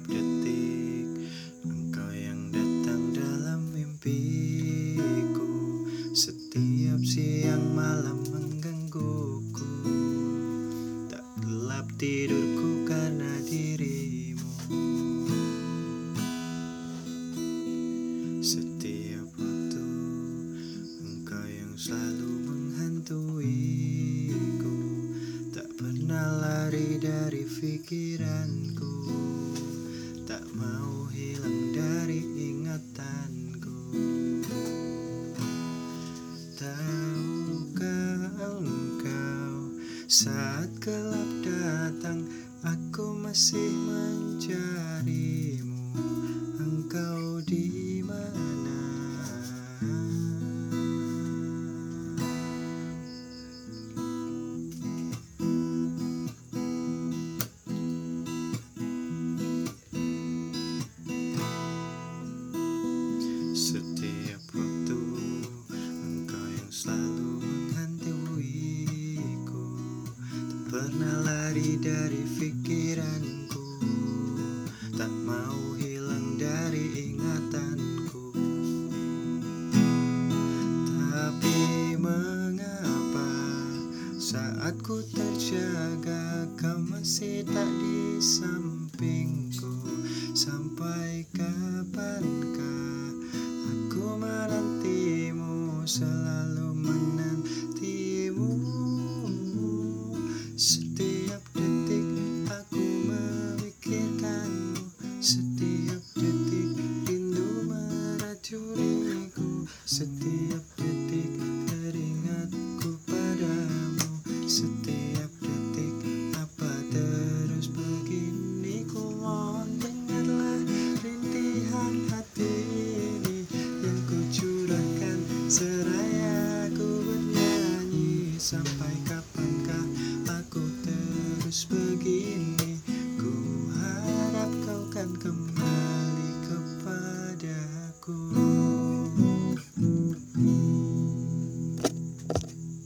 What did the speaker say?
setiap detik Engkau yang datang dalam mimpiku. Setiap siang malam menggangguku. Tak gelap tidurku karena dirimu. Setiap waktu Engkau yang selalu menghantuiku. Tak pernah lari dari pikiranku mau hilang dari ingatanku. Tahukah engkau saat gelap datang Aku masih mencarimu pernah lari dari pikiranku. Tak mau hilang dari ingatanku. Tapi mengapa saat ku terjaga Kau masih tak di sampingku? Sampai kapankah Setiap detik teringatku padamu. Setiap detik apa terus begini? Ku mohon dengarlah rintihan hati ini Yang ku curahkan seraya ku bernyanyi Sampai